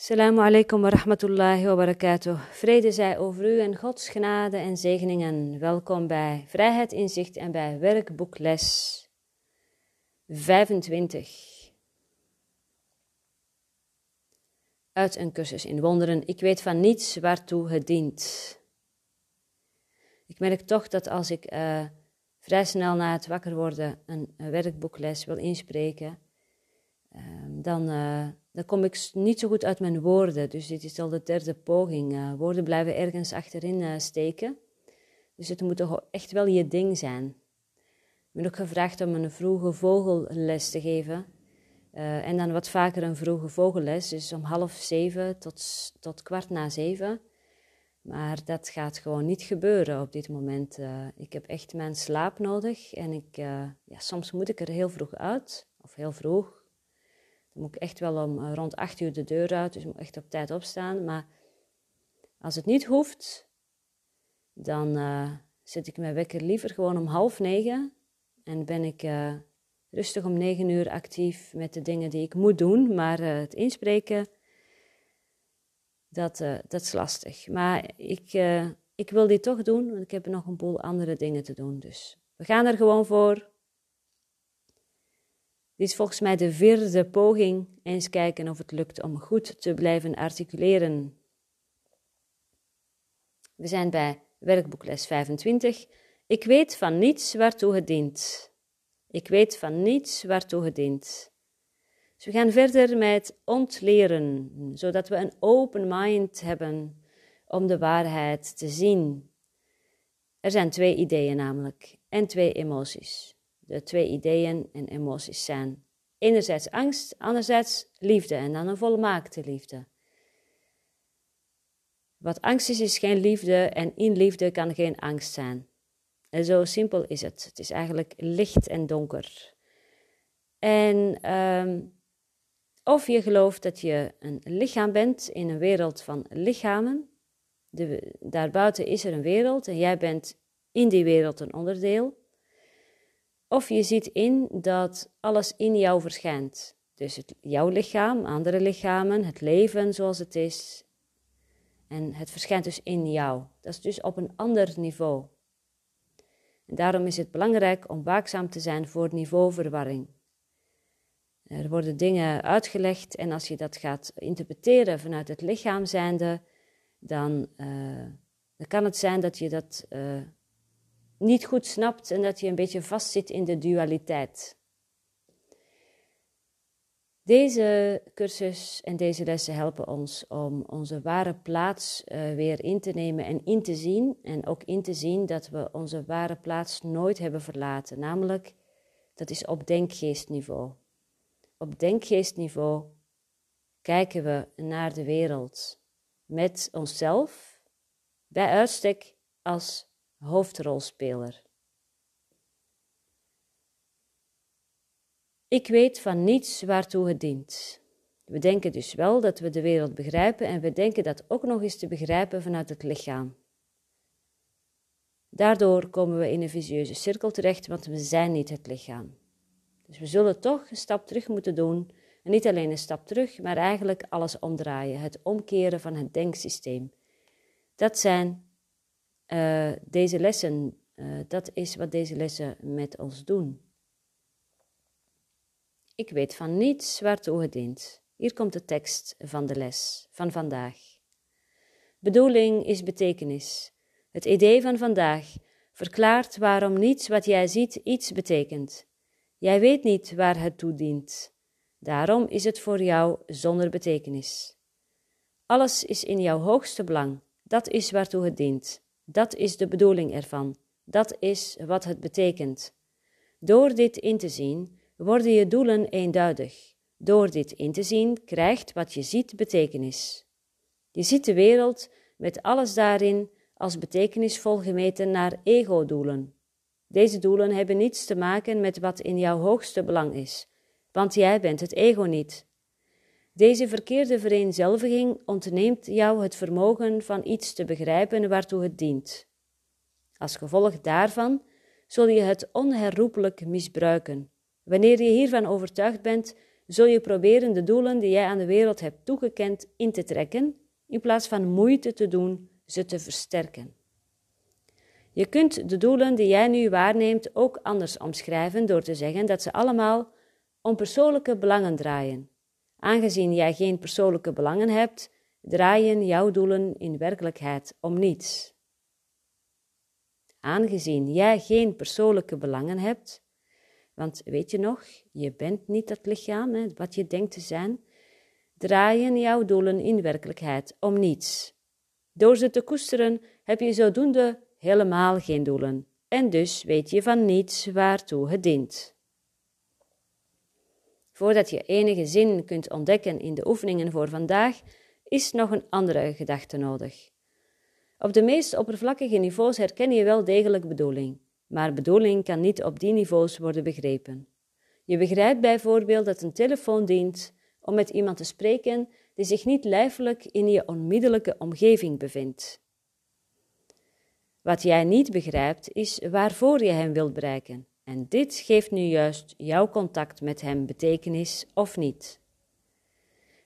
Assalamu alaikum wa rahmatullahi wa barakatuh. Vrede zij over u en Gods genade en zegeningen. Welkom bij Vrijheid Inzicht en bij werkboekles 25. Uit een cursus in wonderen. Ik weet van niets waartoe het dient. Ik merk toch dat als ik uh, vrij snel na het wakker worden een, een werkboekles wil inspreken, uh, dan... Uh, dan kom ik niet zo goed uit mijn woorden. Dus dit is al de derde poging. Uh, woorden blijven ergens achterin uh, steken. Dus het moet toch echt wel je ding zijn. Ik ben ook gevraagd om een vroege vogelles te geven. Uh, en dan wat vaker een vroege vogelles, dus om half zeven tot, tot kwart na zeven. Maar dat gaat gewoon niet gebeuren op dit moment. ik heb echt mijn slaap nodig en ik, ja, soms moet ik er heel vroeg uit, of heel vroeg. Dan moet ik echt wel om eh, rond 8 uur de deur uit, dus ik moet echt op tijd opstaan. Maar als het niet hoeft, dan uh, zet ik mijn wekker liever gewoon om half negen. En ben ik uh, rustig om negen uur actief met de dingen die ik moet doen. Maar het inspreken, dat, dat is lastig. Maar ik, ik wil dit toch doen, want ik heb nog een boel andere dingen te doen. Dus we gaan er gewoon voor. Dit is volgens mij de vierde poging. Eens kijken of het lukt om goed te blijven articuleren. We zijn bij werkboekles 25. Ik weet van niets waartoe het dient. Ik weet van niets waartoe het dient. Dus we gaan verder met ontleren, zodat we een open mind hebben om de waarheid te zien. Er zijn twee ideeën namelijk en twee emoties de twee ideeën en emoties zijn. Enerzijds angst, anderzijds liefde en dan een volmaakte liefde. Wat angst is, is geen liefde en in liefde kan geen angst zijn. En zo simpel is het. Het is eigenlijk licht en donker. En um, of je gelooft dat je een lichaam bent in een wereld van lichamen. Daarbuiten is er een wereld en jij bent in die wereld een onderdeel. Of je ziet in dat alles in jou verschijnt. Dus het, jouw lichaam, andere lichamen, het leven zoals het is. En het verschijnt dus in jou. Dat is dus op een ander niveau. En daarom is het belangrijk om waakzaam te zijn voor niveauverwarring. Er worden dingen uitgelegd en als je dat gaat interpreteren vanuit het lichaam zijnde, dan, uh, dan kan het zijn dat je dat uh, niet goed snapt en dat je een beetje vastzit in de dualiteit. Deze cursus en deze lessen helpen ons om onze ware plaats uh, weer in te nemen en in te zien. En ook in te zien dat we onze ware plaats nooit hebben verlaten. Namelijk, dat is op denkgeestniveau. Op denkgeestniveau kijken we naar de wereld met onszelf, bij uitstek als hoofdrolspeler. Ik weet van niets waartoe het dient. We denken dus wel dat we de wereld begrijpen en we denken dat ook nog eens te begrijpen vanuit het lichaam. Daardoor komen we in een visieuze cirkel terecht, want we zijn niet het lichaam. Dus we zullen toch een stap terug moeten doen. En niet alleen een stap terug, maar eigenlijk alles omdraaien. Het omkeren van het denksysteem. Dat zijn uh, deze lessen, uh, dat is wat deze lessen met ons doen. Ik weet van niets waartoe het dient. Hier komt de tekst van de les van vandaag. Bedoeling is betekenis. Het idee van vandaag verklaart waarom niets wat jij ziet iets betekent. Jij weet niet waar het toe dient. Daarom is het voor jou zonder betekenis. Alles is in jouw hoogste belang. Dat is waartoe het dient. Dat is de bedoeling ervan. Dat is wat het betekent. Door dit in te zien, worden je doelen eenduidig. Door dit in te zien, krijgt wat je ziet betekenis. Je ziet de wereld met alles daarin als betekenisvol gemeten naar ego-doelen. Deze doelen hebben niets te maken met wat in jouw hoogste belang is, want jij bent het ego niet. Deze verkeerde vereenzelviging ontneemt jou het vermogen van iets te begrijpen waartoe het dient. Als gevolg daarvan zul je het onherroepelijk misbruiken. Wanneer je hiervan overtuigd bent, zul je proberen de doelen die jij aan de wereld hebt toegekend in te trekken, in plaats van moeite te doen ze te versterken. Je kunt de doelen die jij nu waarneemt ook anders omschrijven door te zeggen dat ze allemaal om persoonlijke belangen draaien. Aangezien jij geen persoonlijke belangen hebt, draaien jouw doelen in werkelijkheid om niets. Aangezien jij geen persoonlijke belangen hebt, want weet je nog, je bent niet dat lichaam, hè, wat je denkt te zijn, draaien jouw doelen in werkelijkheid om niets. Door ze te koesteren heb je zodoende helemaal geen doelen en dus weet je van niets waartoe het dient. Voordat je enige zin kunt ontdekken in de oefeningen voor vandaag, is nog een andere gedachte nodig. Op de meest oppervlakkige niveaus herken je wel degelijk bedoeling, maar bedoeling kan niet op die niveaus worden begrepen. Je begrijpt bijvoorbeeld dat een telefoon dient om met iemand te spreken die zich niet lijfelijk in je onmiddellijke omgeving bevindt. Wat jij niet begrijpt is waarvoor je hem wilt bereiken. En dit geeft nu juist jouw contact met hem betekenis of niet.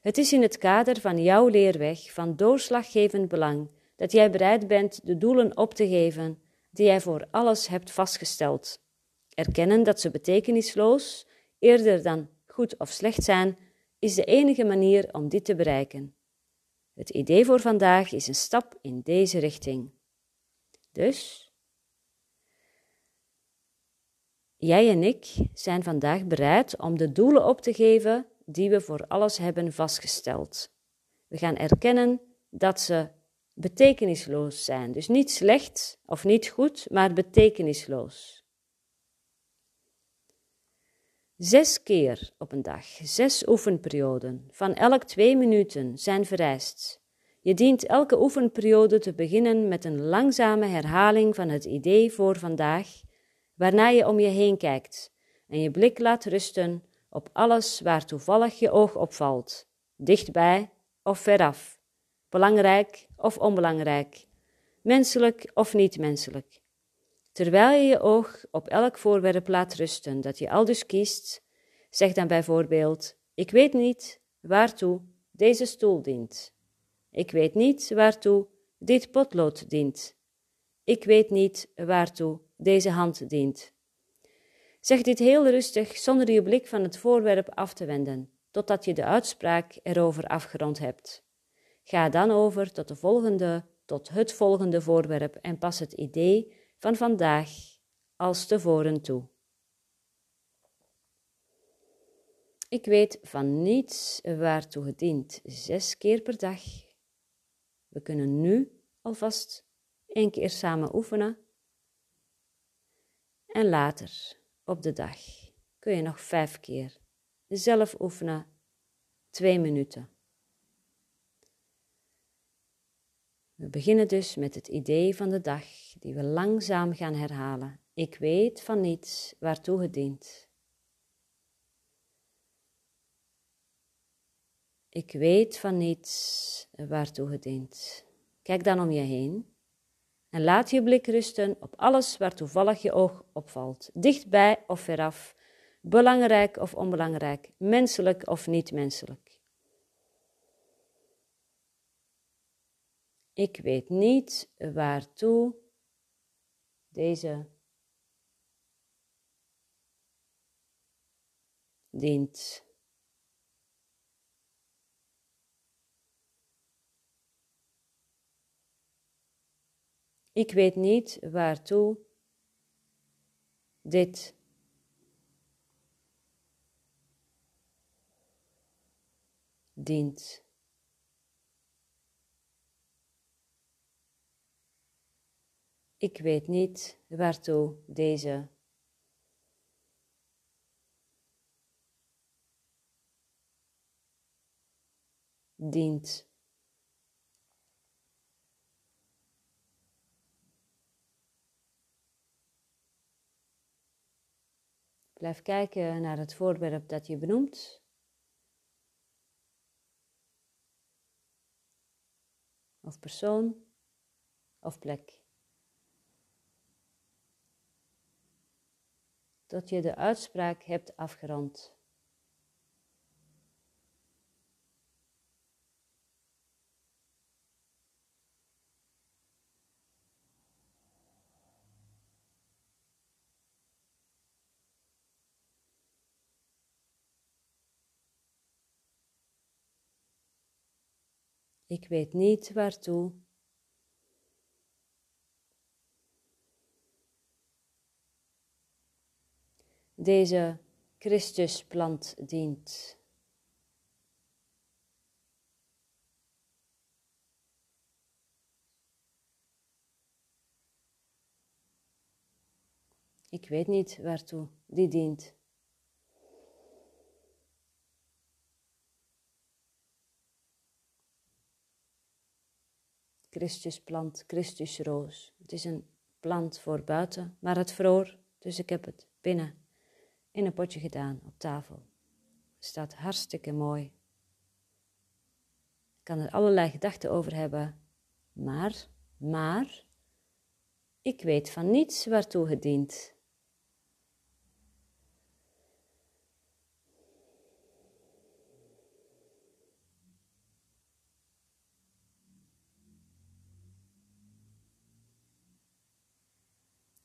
Het is in het kader van jouw leerweg van doorslaggevend belang dat jij bereid bent de doelen op te geven die jij voor alles hebt vastgesteld. Erkennen dat ze betekenisloos, eerder dan goed of slecht zijn, is de enige manier om dit te bereiken. Het idee voor vandaag is een stap in deze richting. Dus, jij en ik zijn vandaag bereid om de doelen op te geven die we voor alles hebben vastgesteld. We gaan erkennen dat ze betekenisloos zijn. Dus niet slecht of niet goed, maar betekenisloos. Zes keer op een dag, zes oefenperioden van elk twee minuten zijn vereist. Je dient elke oefenperiode te beginnen met een langzame herhaling van het idee voor vandaag, waarna je om je heen kijkt en je blik laat rusten op alles waar toevallig je oog opvalt, dichtbij of veraf, belangrijk of onbelangrijk, menselijk of niet menselijk. Terwijl je je oog op elk voorwerp laat rusten dat je al dus kiest, zeg dan bijvoorbeeld: Ik weet niet waartoe deze stoel dient. Ik weet niet waartoe dit potlood dient. Ik weet niet waartoe deze hand dient. Zeg dit heel rustig zonder je blik van het voorwerp af te wenden, totdat je de uitspraak erover afgerond hebt. Ga dan over tot, de volgende, tot het volgende voorwerp en pas het idee van vandaag als tevoren toe. Ik weet van niets waartoe het dient, zes keer per dag. We kunnen nu alvast één keer samen oefenen. En later, op de dag, kun je nog vijf keer zelf oefenen, twee minuten. We beginnen dus met het idee van de dag, die we langzaam gaan herhalen. Ik weet van niets waartoe het dient. Ik weet van niets waartoe het dient. Kijk dan om je heen en laat je blik rusten op alles waar toevallig je oog opvalt, dichtbij of veraf, belangrijk of onbelangrijk, menselijk of niet menselijk. Ik weet niet waartoe deze dient. Ik weet niet waartoe dit dient. Ik weet niet waartoe deze dient. Blijf kijken naar het voorwerp dat je benoemt. Of persoon of plek. tot je de uitspraak hebt afgerond. Ik weet niet waartoe. Deze Christusplant dient. Ik weet niet waartoe die dient. Christusplant, Christusroos. Het is een plant voor buiten, maar het vroor, dus ik heb het binnen in een potje gedaan op tafel. Het staat hartstikke mooi. Ik kan er allerlei gedachten over hebben, maar, maar, ik weet van niets waartoe het dient.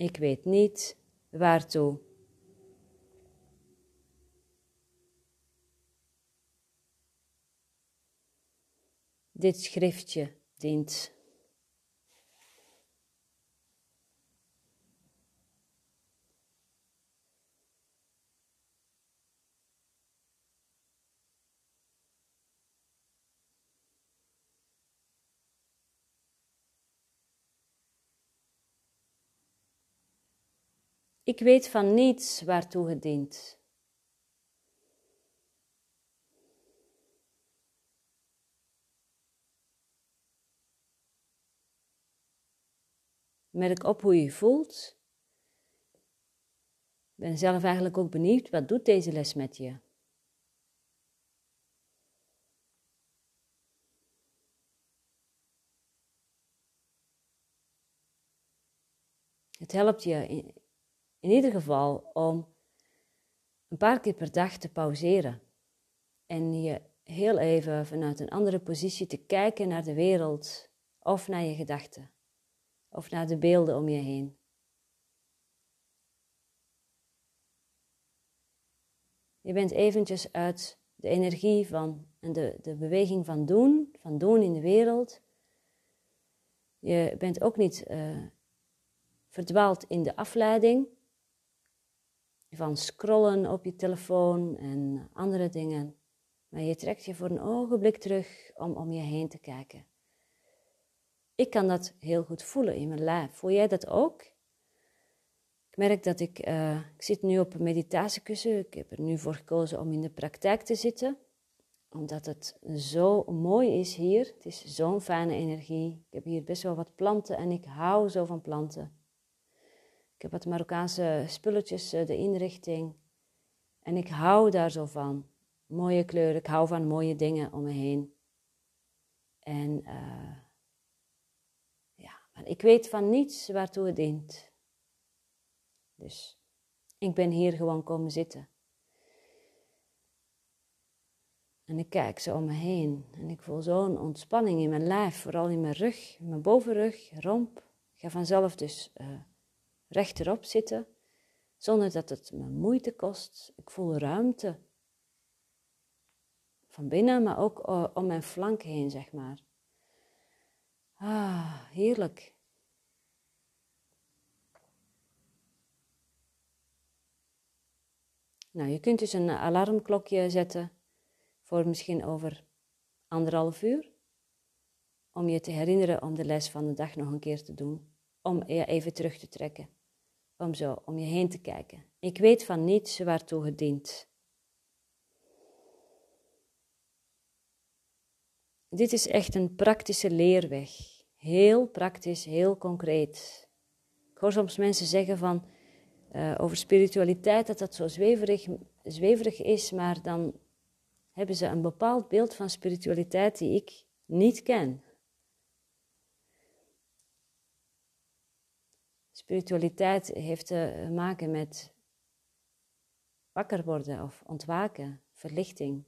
Ik weet niet waartoe. Dit schriftje dient. Ik weet van niets waartoe het dient. Merk op hoe je je voelt. Ik ben zelf eigenlijk ook benieuwd, wat doet deze les met je? Het helpt je in, ieder geval om een paar keer per dag te pauzeren en je heel even vanuit een andere positie te kijken naar de wereld of naar je gedachten of naar de beelden om je heen. Je bent eventjes uit de energie van en de, de beweging van doen, van doen in de wereld. Je bent ook niet uh, verdwaald in de afleiding van scrollen op je telefoon en andere dingen. Maar je trekt je voor een ogenblik terug om om je heen te kijken. Ik kan dat heel goed voelen in mijn lijf. Voel jij dat ook? Ik merk dat ik, uh, ik zit nu op een meditatiekussen. Ik heb er nu voor gekozen om in de praktijk te zitten. Omdat het zo mooi is hier. Het is zo'n fijne energie. Ik heb hier best wel wat planten en ik hou zo van planten. Ik heb wat Marokkaanse spulletjes, eh, de inrichting. En ik hou daar zo van. Mooie kleuren, ik hou van mooie dingen om me heen. En uh, ja, maar ik weet van niets waartoe het dient. Dus ik ben hier gewoon komen zitten. En ik kijk zo om me heen en ik voel zo'n ontspanning in mijn lijf, vooral in mijn rug, mijn bovenrug, romp. Ik ga vanzelf dus uh, rechterop zitten, zonder dat het me moeite kost. Ik voel ruimte. Van binnen, maar ook om mijn flank heen, zeg maar. Ah, heerlijk. Nou, je kunt dus een alarmklokje zetten voor misschien over anderhalf uur. Om je te herinneren om de les van de dag nog een keer te doen. Om je even terug te trekken om zo om je heen te kijken. Ik weet van niets waartoe het dient. Dit is echt een praktische leerweg. Heel praktisch, heel concreet. Ik hoor soms mensen zeggen van, uh, over spiritualiteit dat dat zo zweverig, zweverig is, maar dan hebben ze een bepaald beeld van spiritualiteit die ik niet ken. Spiritualiteit heeft te maken met wakker worden of ontwaken, verlichting.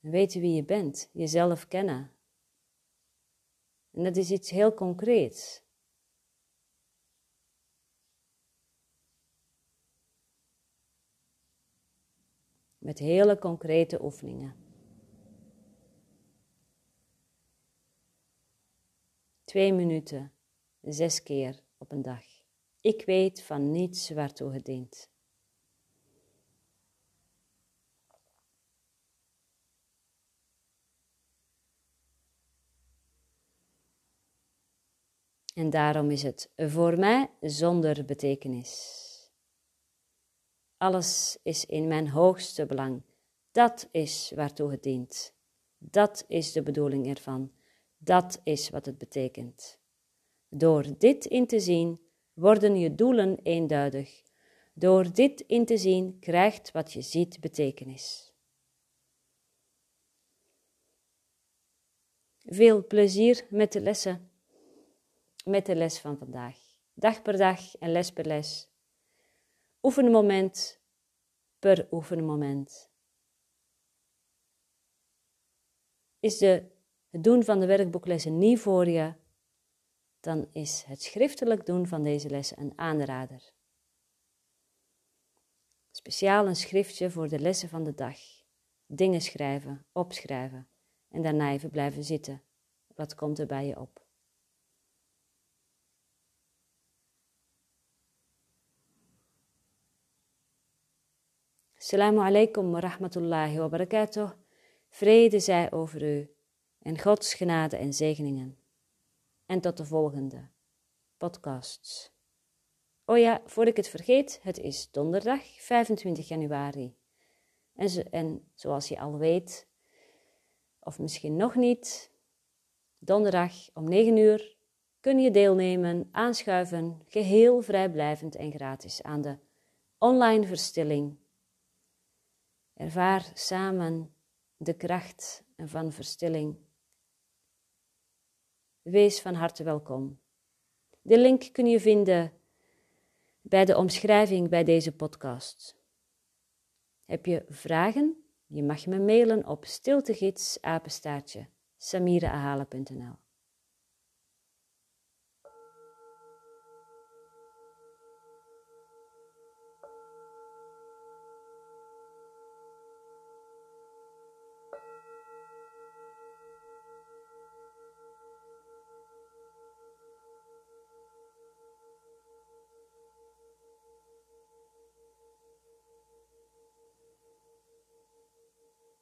Weten wie je bent, jezelf kennen. En dat is iets heel concreets. Met hele concrete oefeningen. twee minuten, zes keer op een dag. Ik weet van niets waartoe het dient. En daarom is het voor mij zonder betekenis. Alles is in mijn hoogste belang. Dat is waartoe het dient. Dat is de bedoeling ervan. Dat is wat het betekent. Door dit in te zien, worden je doelen eenduidig. Door dit in te zien, krijgt wat je ziet betekenis. Veel plezier met de lessen, met de les van vandaag. Dag per dag en les per les. Oefenmoment per oefenmoment. Is de, het doen van de werkboeklessen niet voor je, dan is het schriftelijk doen van deze lessen een aanrader. Speciaal een schriftje voor de lessen van de dag. Dingen schrijven, opschrijven en daarna even blijven zitten. Wat komt er bij je op? Assalamu alaikum wa rahmatullahi wa barakatuh. Vrede zij over u en Gods genade en zegeningen. En tot de volgende podcasts. Oh ja, voor ik het vergeet, het is donderdag 25 januari. En, en zoals je al weet, of misschien nog niet, donderdag om 9 uur kun je deelnemen, aanschuiven, geheel vrijblijvend en gratis aan de online verstilling Ervaar samen de kracht van verstilling. Wees van harte welkom. De link kun je vinden bij de omschrijving bij deze podcast. Heb je vragen? Je mag me mailen op stiltegids